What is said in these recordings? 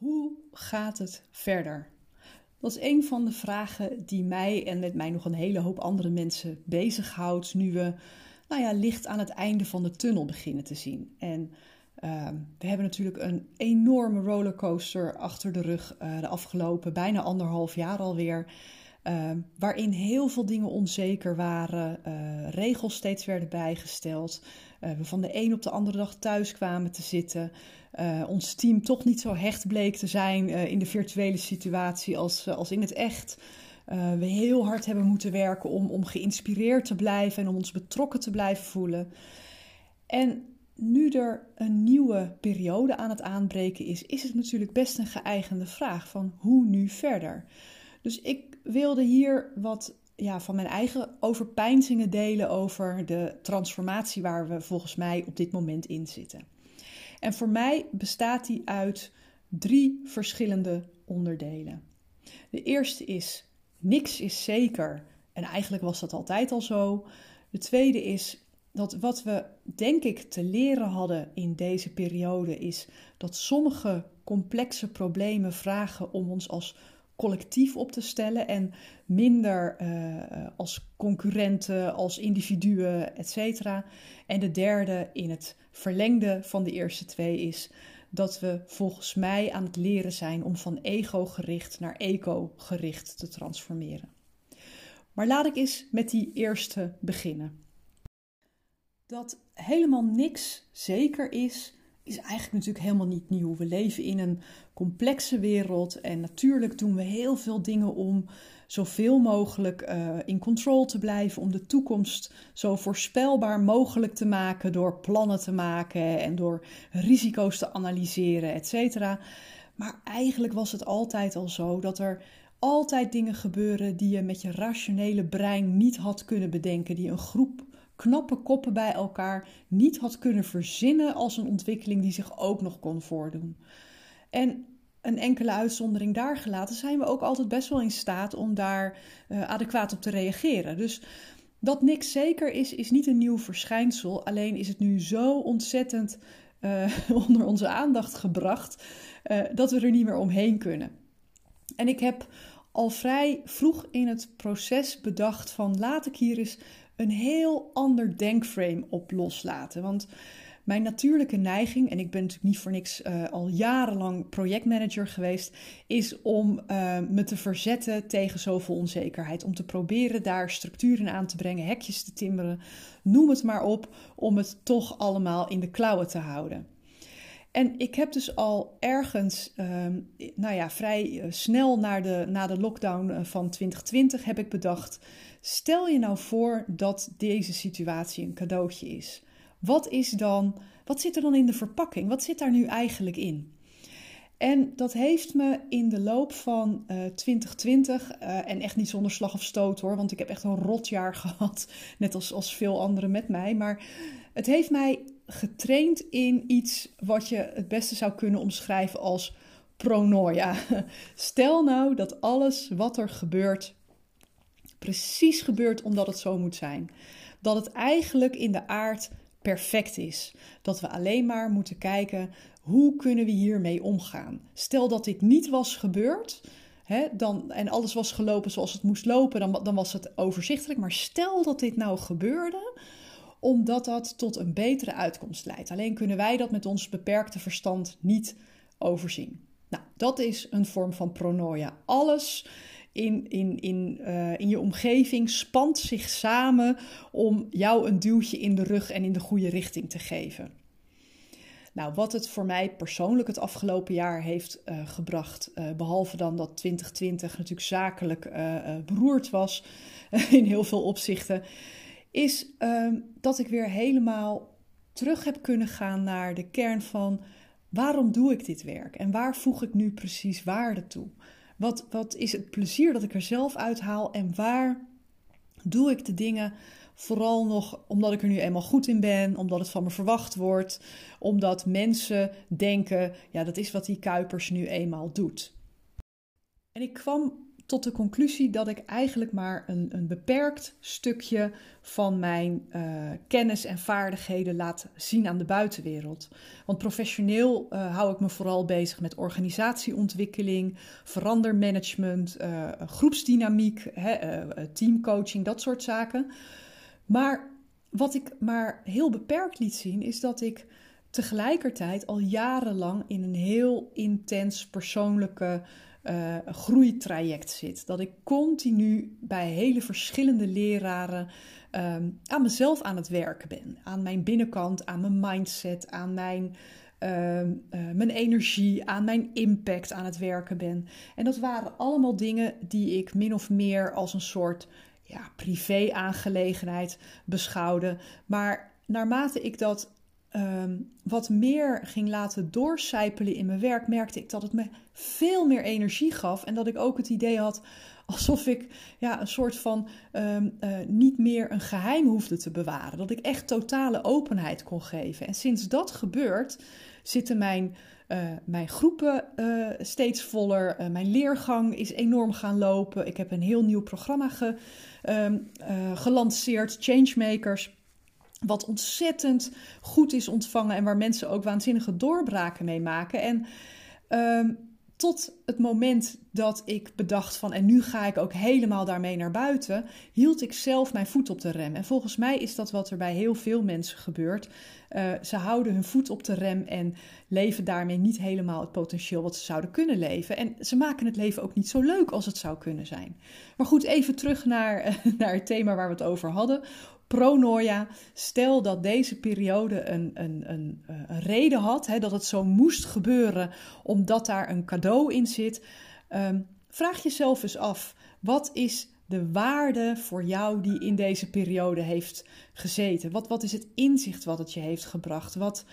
Hoe gaat het verder? Dat is een van de vragen die mij en met mij nog een hele hoop andere mensen bezighoudt nu we nou ja, licht aan het einde van de tunnel beginnen te zien. En ehm, we hebben natuurlijk een enorme rollercoaster achter de rug uh, de afgelopen bijna anderhalf jaar alweer. Uh, waarin heel veel dingen onzeker waren, uh, regels steeds werden bijgesteld, uh, we van de een op de andere dag thuis kwamen te zitten, ons team toch niet zo hecht bleek te zijn in de virtuele situatie als, als in het echt. we heel hard hebben moeten werken om, om geïnspireerd te blijven en om ons betrokken te blijven voelen. En nu er een nieuwe periode aan het aanbreken is, is het natuurlijk best een geëigende vraag van hoe nu verder. Dus ik wilde hier wat ja, van mijn eigen overpeinzingen delen over de transformatie waar we volgens mij op dit moment in zitten. En voor mij bestaat die uit drie verschillende onderdelen. De eerste is niks is zeker en eigenlijk was dat altijd al zo. De tweede is dat wat we denk ik te leren hadden in deze periode is dat sommige complexe problemen vragen om ons als collectief op te stellen en minder uh, als concurrenten, als individuen, etc. En de derde in het verlengde van de eerste twee is dat we volgens mij aan het leren zijn om van ego-gericht naar eco-gericht te transformeren. Maar laat ik eens met die eerste beginnen. Dat helemaal niks zeker is, is eigenlijk natuurlijk helemaal niet nieuw. We leven in een complexe wereld en natuurlijk doen we heel veel dingen om zoveel mogelijk uh, in controle te blijven, om de toekomst zo voorspelbaar mogelijk te maken door plannen te maken en door risico's te analyseren, etc. Maar eigenlijk was het altijd al zo dat er altijd dingen gebeuren die je met je rationele brein niet had kunnen bedenken, die een groep knappe koppen bij elkaar niet had kunnen verzinnen als een ontwikkeling die zich ook nog kon voordoen. En een enkele uitzondering daar gelaten, zijn we ook altijd best wel in staat om daar uh, adequaat op te reageren. Dus dat niks zeker is, is niet een nieuw verschijnsel. Alleen is het nu zo ontzettend uh, onder onze aandacht gebracht uh, dat we er niet meer omheen kunnen. En ik heb al vrij vroeg in het proces bedacht van laat ik hier eens een heel ander denkframe op loslaten. Want mijn natuurlijke neiging, en ik ben natuurlijk niet voor niks uh, al jarenlang projectmanager geweest, is om uh, me te verzetten tegen zoveel onzekerheid. Om te proberen daar structuren aan te brengen, hekjes te timmeren, noem het maar op, om het toch allemaal in de klauwen te houden. En ik heb dus al ergens, um, nou ja, vrij uh, snel na de, na de lockdown van 2020 heb ik bedacht: stel je nou voor dat deze situatie een cadeautje is. Wat is dan, wat zit er dan in de verpakking? Wat zit daar nu eigenlijk in? En dat heeft me in de loop van uh, 2020, uh, en echt niet zonder slag of stoot hoor, want ik heb echt een rotjaar gehad, net als, als veel anderen met mij. Maar het heeft mij getraind in iets wat je het beste zou kunnen omschrijven als pronoia. Stel nou dat alles wat er gebeurt precies gebeurt omdat het zo moet zijn. Dat het eigenlijk in de aard perfect is. Dat we alleen maar moeten kijken hoe kunnen we hiermee omgaan. Stel dat dit niet was gebeurd dan, en alles was gelopen zoals het moest lopen, dan, dan was het overzichtelijk. Maar stel dat dit nou gebeurde, omdat dat tot een betere uitkomst leidt. Alleen kunnen wij dat met ons beperkte verstand niet overzien. Nou, dat is een vorm van pronoia. Alles in, in, in, uh, in je omgeving spant zich samen om jou een duwtje in de rug en in de goede richting te geven. Nou, wat het voor mij persoonlijk het afgelopen jaar heeft uh, gebracht, uh, behalve dan dat 2020 natuurlijk zakelijk beroerd was in heel veel opzichten, is ehm, dat ik weer helemaal terug heb kunnen gaan naar de kern van waarom doe ik dit werk en waar voeg ik nu precies waarde toe? Wat, wat is het plezier dat ik er zelf uithaal en waar doe ik de dingen vooral nog omdat ik er nu eenmaal goed in ben, omdat het van me verwacht wordt, omdat mensen denken, ja, dat is wat die Kuipers nu eenmaal doet. En ik kwam tot de conclusie dat ik eigenlijk maar een, een beperkt stukje van mijn uh, kennis en vaardigheden laat zien aan de buitenwereld. Want professioneel uh, hou ik me vooral bezig met organisatieontwikkeling, verandermanagement, uh, groepsdynamiek, hè, teamcoaching, dat soort zaken. Maar wat ik maar heel beperkt liet zien, is dat ik tegelijkertijd al jarenlang in een heel intens persoonlijke uh, groeitraject zit. Dat ik continu bij hele verschillende leraren um, aan mezelf aan het werken ben. Aan mijn binnenkant, aan mijn mindset, aan mijn, uh, uh, mijn energie, aan mijn impact aan het werken ben. En dat waren allemaal dingen die ik min of meer als een soort ja, privé-aangelegenheid beschouwde. Maar naarmate ik dat um, wat meer ging laten doorcijpelen in mijn werk, merkte ik dat het me veel meer energie gaf. En dat ik ook het idee had alsof ik ja, een soort van um, uh, niet meer een geheim hoefde te bewaren. Dat ik echt totale openheid kon geven. En sinds dat gebeurt, zitten mijn, uh, mijn groepen uh, steeds voller. mijn leergang is enorm gaan lopen. Ik heb een heel nieuw programma ge, um, gelanceerd, Changemakers. Wat ontzettend goed is ontvangen en waar mensen ook waanzinnige doorbraken mee maken. En um, tot het moment dat ik bedacht van en nu ga ik ook helemaal daarmee naar buiten, hield ik zelf mijn voet op de rem. En volgens mij is dat wat er bij heel veel mensen gebeurt. Uh, ze houden hun voet op de rem en leven daarmee niet helemaal het potentieel wat ze zouden kunnen leven. En ze maken het leven ook niet zo leuk als het zou kunnen zijn. Maar goed, even terug naar, naar het thema waar we het over hadden pronoia. Stel dat deze periode een, een, een, eh, een reden had, hè, dat het zo moest gebeuren omdat daar een cadeau in zit. Um, vraag jezelf eens af: wat is de waarde voor jou die in deze periode heeft gezeten? Wat, wat is het inzicht wat het je heeft gebracht? Wat.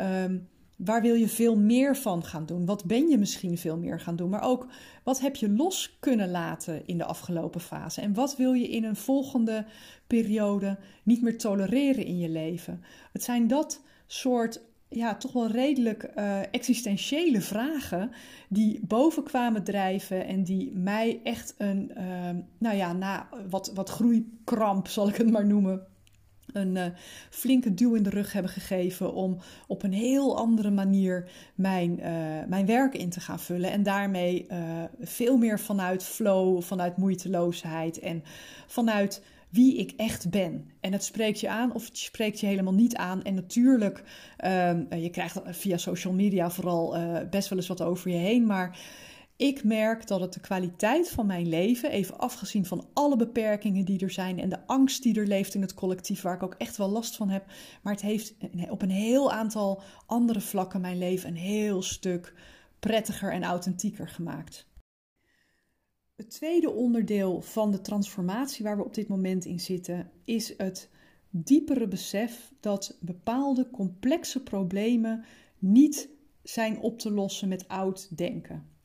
Um, Waar wil je veel meer van gaan doen? Wat ben je misschien veel meer gaan doen? Maar ook wat heb je los kunnen laten in de afgelopen fase? En wat wil je in een volgende periode niet meer tolereren in je leven? Het zijn dat soort ja, toch wel redelijk uh, existentiële vragen die boven kwamen drijven en die mij echt een, uh, nou ja, na wat, wat groeikramp zal ik het maar noemen, een uh, flinke duw in de rug hebben gegeven om op een heel andere manier mijn, uh, mijn werk in te gaan vullen. En daarmee uh, veel meer vanuit flow, vanuit moeiteloosheid en vanuit wie ik echt ben. En het spreekt je aan of het spreekt je helemaal niet aan. En natuurlijk, ehm, je krijgt via social media vooral best wel eens wat over je heen, maar ik merk dat het de kwaliteit van mijn leven, even afgezien van alle beperkingen die er zijn en de angst die er leeft in het collectief, waar ik ook echt wel last van heb, maar het heeft op een heel aantal andere vlakken mijn leven een heel stuk prettiger en authentieker gemaakt. Het tweede onderdeel van de transformatie waar we op dit moment in zitten, is het diepere besef dat bepaalde complexe problemen niet zijn op te lossen met oud denken.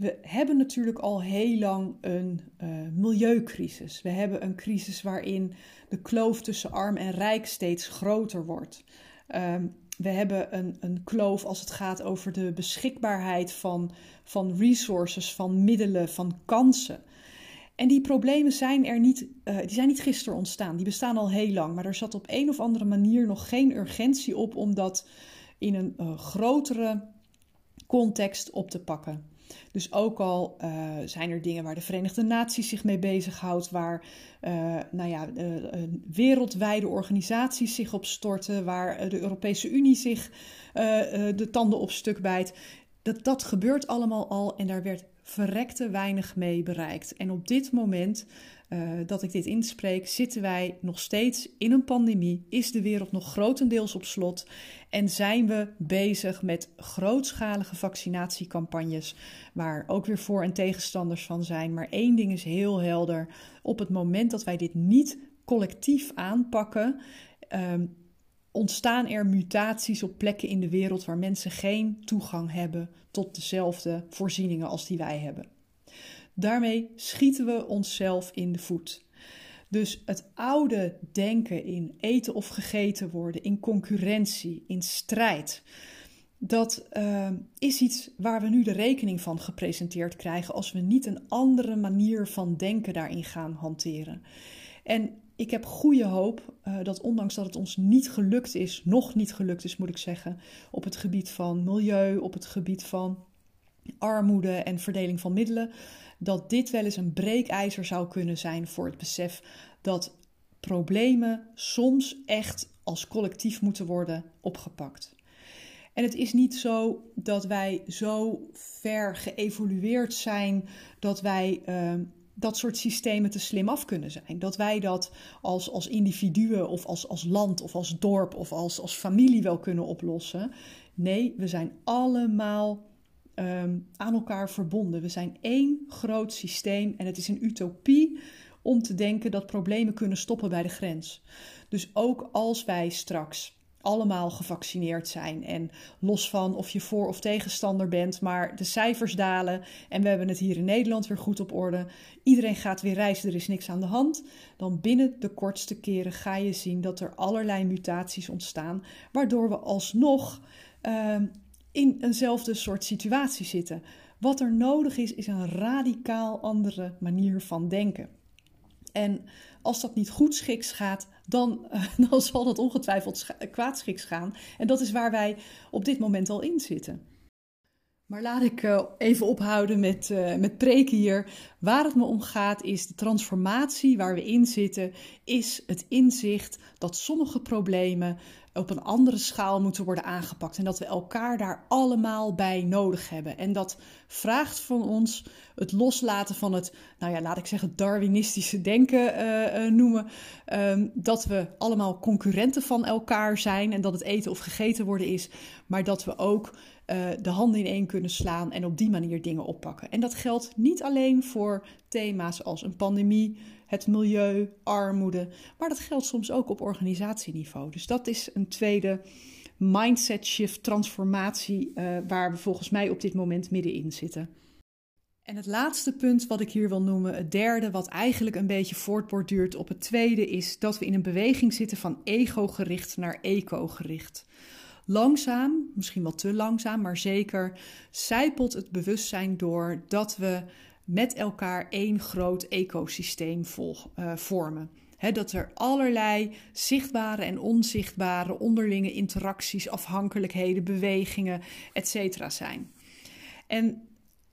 We hebben natuurlijk al heel lang een uh, milieucrisis. We hebben een crisis waarin de kloof tussen arm en rijk steeds groter wordt. Um, we hebben een, een kloof als het gaat over de beschikbaarheid van, van resources, van middelen, van kansen. En die problemen zijn er niet, uh, die zijn niet gisteren ontstaan. Die bestaan al heel lang. Maar er zat op een of andere manier nog geen urgentie op om dat in een uh, grotere context op te pakken. Dus ook al uh, zijn er dingen waar de Verenigde Naties zich mee bezighoudt, waar uh, nou ja, uh, wereldwijde organisaties zich op storten, waar de Europese Unie zich de tanden op stuk bijt. Dat, dat gebeurt allemaal al en daar werd verrekte weinig mee bereikt. En op dit moment uh, dat ik dit inspreek, zitten wij nog steeds in een pandemie. Is de wereld nog grotendeels op slot? En zijn we bezig met grootschalige vaccinatiecampagnes, waar ook weer voor- en tegenstanders van zijn. Maar één ding is heel helder: op het moment dat wij dit niet collectief aanpakken. Um, ontstaan er mutaties op plekken in de wereld waar mensen geen toegang hebben tot dezelfde voorzieningen als die wij hebben. Daarmee schieten we onszelf in de voet. Dus het oude denken in eten of gegeten worden, in concurrentie, in strijd, dat uh, is iets waar we nu de rekening van gepresenteerd krijgen als we niet een andere manier van denken daarin gaan hanteren. En ik heb goede hoop uh, dat ondanks dat het ons niet gelukt is, nog niet gelukt is moet ik zeggen, op het gebied van milieu, op het gebied van armoede en verdeling van middelen, dat dit wel eens een breekijzer zou kunnen zijn voor het besef dat problemen soms echt als collectief moeten worden opgepakt. En het is niet zo dat wij zo ver geëvolueerd zijn dat wij uh, dat soort systemen te slim af kunnen zijn. Dat wij dat als, als individuen of als, als land of als dorp of als, als familie wel kunnen oplossen. Nee, we zijn allemaal um, aan elkaar verbonden. We zijn één groot systeem en het is een utopie om te denken dat problemen kunnen stoppen bij de grens. Dus ook als wij straks allemaal gevaccineerd zijn. En los van of je voor of tegenstander bent, maar de cijfers dalen en we hebben het hier in Nederland weer goed op orde. Iedereen gaat weer reizen, er is niks aan de hand. Dan binnen de kortste keren ga je zien dat er allerlei mutaties ontstaan, waardoor we alsnog uh, in eenzelfde soort situatie zitten. Wat er nodig is, is een radicaal andere manier van denken. En als dat niet goed schiks gaat, dan, dan zal dat ongetwijfeld kwaadschiks gaan. En dat is waar wij op dit moment al in zitten. Maar laat ik eh, even ophouden met, uh, met preken hier. Waar het me om gaat is de transformatie waar we in zitten, is het inzicht dat sommige problemen op een andere schaal moeten worden aangepakt. En dat we elkaar daar allemaal bij nodig hebben. En dat vraagt van ons het loslaten van het, nou ja, laat ik zeggen, Darwinistische denken uh, uh, noemen. Um, dat we allemaal concurrenten van elkaar zijn en dat het eten of gegeten worden is. Maar dat we ook uh, de handen in één kunnen slaan en op die manier dingen oppakken. En dat geldt niet alleen voor thema's als een pandemie, het milieu, armoede, maar dat geldt soms ook op organisatieniveau. Dus dat is een tweede mindset shift, transformatie, uh, waar we volgens mij op dit moment middenin zitten. En het laatste punt wat ik hier wil noemen, het derde, wat eigenlijk een beetje voortborduurt op het tweede, is dat we in een beweging zitten van ego-gericht naar eco-gericht. Langzaam, misschien wel te langzaam, maar zeker zijpelt het bewustzijn door dat we met elkaar één groot ecosysteem vol, uh, vormen. Dat er allerlei zichtbare en onzichtbare onderlinge interacties, afhankelijkheden, bewegingen, etc. zijn. En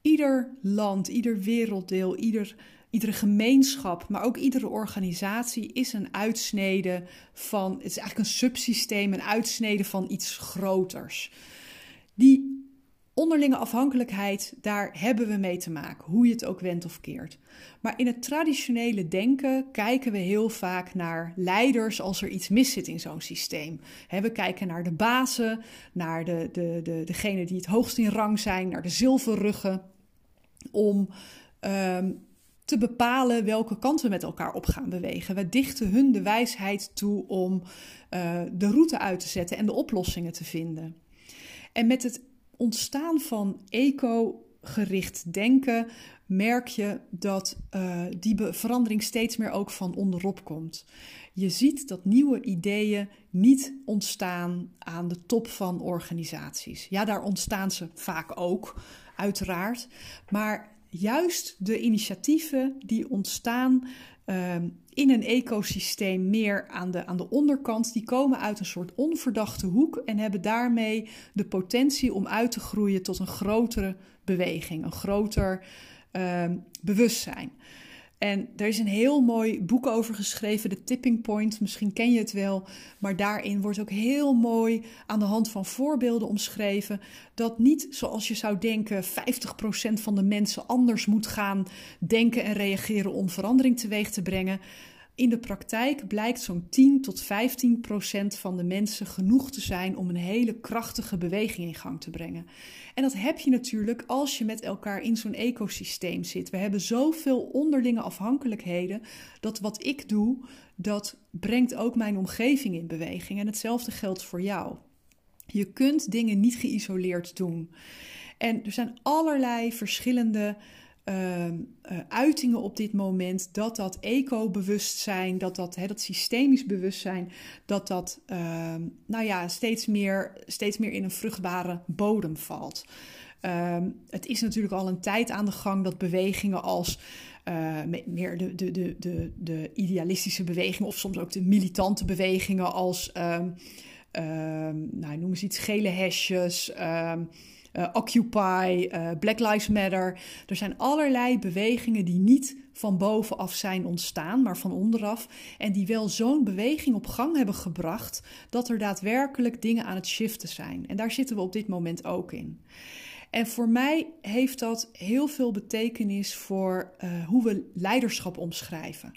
ieder land, ieder werelddeel, ieder, iedere gemeenschap, maar ook iedere organisatie is een uitsnede van, het is eigenlijk een subsysteem, een uitsnede van iets groters. Die onderlinge afhankelijkheid, daar hebben we mee te maken, hoe je het ook wendt of keert. Maar in het traditionele denken kijken we heel vaak naar leiders als er iets mis zit in zo'n systeem. we kijken naar de bazen, naar de, de, de, degene die het hoogst in rang zijn, naar de zilverruggen, om um, te bepalen welke kant we met elkaar op gaan bewegen. We dichten hun de wijsheid toe om uh, de route uit te zetten en de oplossingen te vinden. En met het ontstaan van eco-gericht denken merk je dat uh, die verandering steeds meer ook van onderop komt. Je ziet dat nieuwe ideeën niet ontstaan aan de top van organisaties. Ja, daar ontstaan ze vaak ook, uiteraard. Maar juist de initiatieven die ontstaan um, in een ecosysteem meer aan de, aan de onderkant, die komen uit een soort onverdachte hoek en hebben daarmee de potentie om uit te groeien tot een grotere beweging, een groter um, bewustzijn. En er is een heel mooi boek over geschreven, The Tipping Point. Misschien ken je het wel. Maar daarin wordt ook heel mooi aan de hand van voorbeelden omschreven. Dat niet zoals je zou denken, 50% van de mensen anders moet gaan denken en reageren om verandering teweeg te brengen. In de praktijk blijkt zo'n 10 tot 15 procent van de mensen genoeg te zijn om een hele krachtige beweging in gang te brengen. En dat heb je natuurlijk als je met elkaar in zo'n ecosysteem zit. We hebben zoveel onderlinge afhankelijkheden dat wat ik doe, dat brengt ook mijn omgeving in beweging. En hetzelfde geldt voor jou. Je kunt dingen niet geïsoleerd doen. En er zijn allerlei verschillende Ehm, eh, uitingen op dit moment, dat dat eco-bewustzijn, dat dat, hè, dat systemisch bewustzijn, dat dat ehm, nou ja, steeds, meer, steeds meer in een vruchtbare bodem valt. Ehm, het is natuurlijk al een tijd aan de gang dat bewegingen als uh, meer de, de, de, de, de idealistische bewegingen, of soms ook de militante bewegingen als, nou, noem eens iets, gele hesjes. Eh, Occupy, uh, Black Lives Matter. Er zijn allerlei bewegingen die niet van bovenaf zijn ontstaan, maar van onderaf. En die wel zo'n beweging op gang hebben gebracht dat er daadwerkelijk dingen aan het shiften zijn. En daar zitten we op dit moment ook in. En voor mij heeft dat heel veel betekenis voor uh, hoe we leiderschap omschrijven.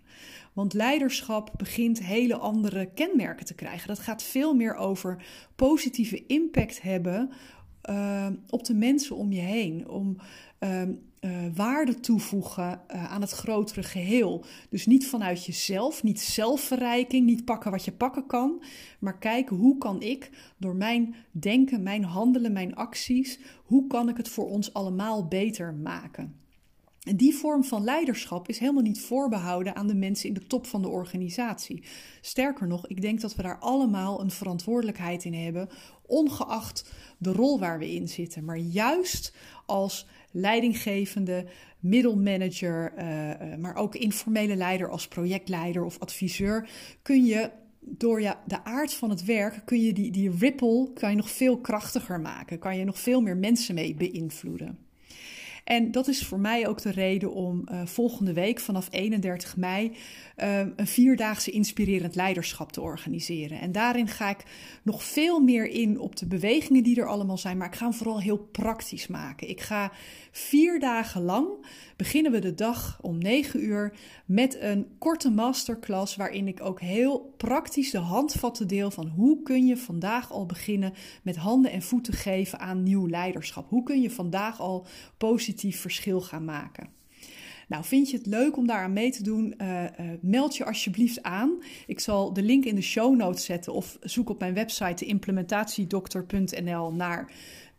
Want leiderschap begint hele andere kenmerken te krijgen. Dat gaat veel meer over positieve impact hebben uh, op de mensen om je heen. Om uh, uh, waarde toevoegen uh, aan het grotere geheel. Dus niet vanuit jezelf, niet zelfverrijking, niet pakken wat je pakken kan. Maar kijken hoe kan ik door mijn denken, mijn handelen, mijn acties, hoe kan ik het voor ons allemaal beter maken. En die vorm van leiderschap is helemaal niet voorbehouden aan de mensen in de top van de organisatie. Sterker nog, ik denk dat we daar allemaal een verantwoordelijkheid in hebben, ongeacht de rol waar we in zitten. Maar juist als leidinggevende, middelmanager, uh, maar ook informele leider als projectleider of adviseur, kun je door ja, de aard van het werk kun je die, die ripple kan je nog veel krachtiger maken. Kan je nog veel meer mensen mee beïnvloeden. En dat is voor mij ook de reden om uh, volgende week vanaf 31 mei uh, een vierdaagse inspirerend leiderschap te organiseren. En daarin ga ik nog veel meer in op de bewegingen die er allemaal zijn, maar ik ga hem vooral heel praktisch maken. Ik ga vier dagen lang beginnen we de dag om 9 uur met een korte masterclass waarin ik ook heel praktisch de handvatten deel van hoe kun je vandaag al beginnen met handen en voeten geven aan nieuw leiderschap. Hoe kun je vandaag al positief verschil gaan maken. Nou, vind je het leuk om daaraan mee te doen? Uh, uh, meld je alsjeblieft aan. Ik zal de link in de show notes zetten of zoek op mijn website implementatiedokter.nl naar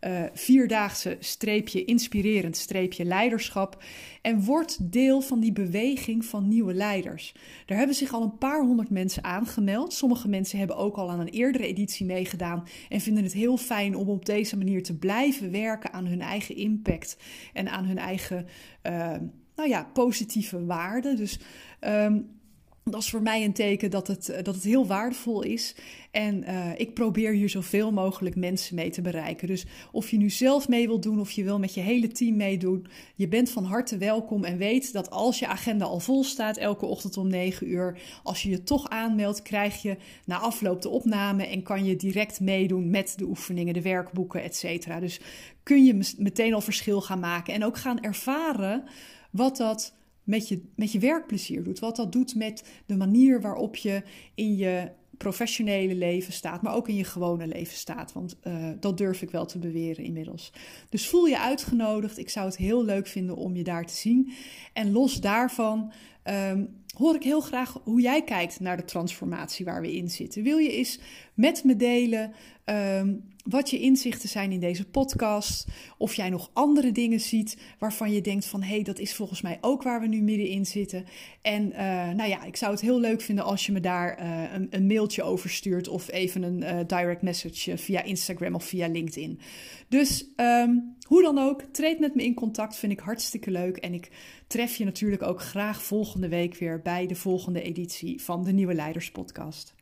uh, vierdaagse streepje inspirerend streepje leiderschap. En word deel van die beweging van nieuwe leiders. Daar hebben zich al een paar honderd mensen aangemeld. Sommige mensen hebben ook al aan een eerdere editie meegedaan en vinden het heel fijn om op deze manier te blijven werken aan hun eigen impact en aan hun eigen uh, nou ja, positieve waarden. Dus um, dat is voor mij een teken dat het, dat het heel waardevol is. En uh, ik probeer hier zoveel mogelijk mensen mee te bereiken. Dus of je nu zelf mee wilt doen of je wil met je hele team meedoen, je bent van harte welkom. En weet dat als je agenda al vol staat, elke ochtend om 9 uur, als je je toch aanmeldt, krijg je na afloop de opname en kan je direct meedoen met de oefeningen, de werkboeken, et cetera. Dus kun je meteen al verschil gaan maken en ook gaan ervaren wat dat met je, met je werkplezier doet. Wat dat doet met de manier waarop je in je professionele leven staat, maar ook in je gewone leven staat. Want uh, dat durf ik wel te beweren inmiddels. Dus voel je uitgenodigd. Ik zou het heel leuk vinden om je daar te zien. En los daarvan um, hoor ik heel graag hoe jij kijkt naar de transformatie waar we in zitten. Wil je eens met me delen um, wat je inzichten zijn in deze podcast? Of jij nog andere dingen ziet waarvan je denkt van... hé, hey, dat is volgens mij ook waar we nu middenin zitten. En uh, nou ja, ik zou het heel leuk vinden als je me daar uh, een, een, mailtje over stuurt... of even een uh, direct message via Instagram of via LinkedIn. Dus um, hoe dan ook, treed met me in contact, vind ik hartstikke leuk. En ik tref je natuurlijk ook graag volgende week weer bij de volgende editie van de Nieuwe Leiders Podcast.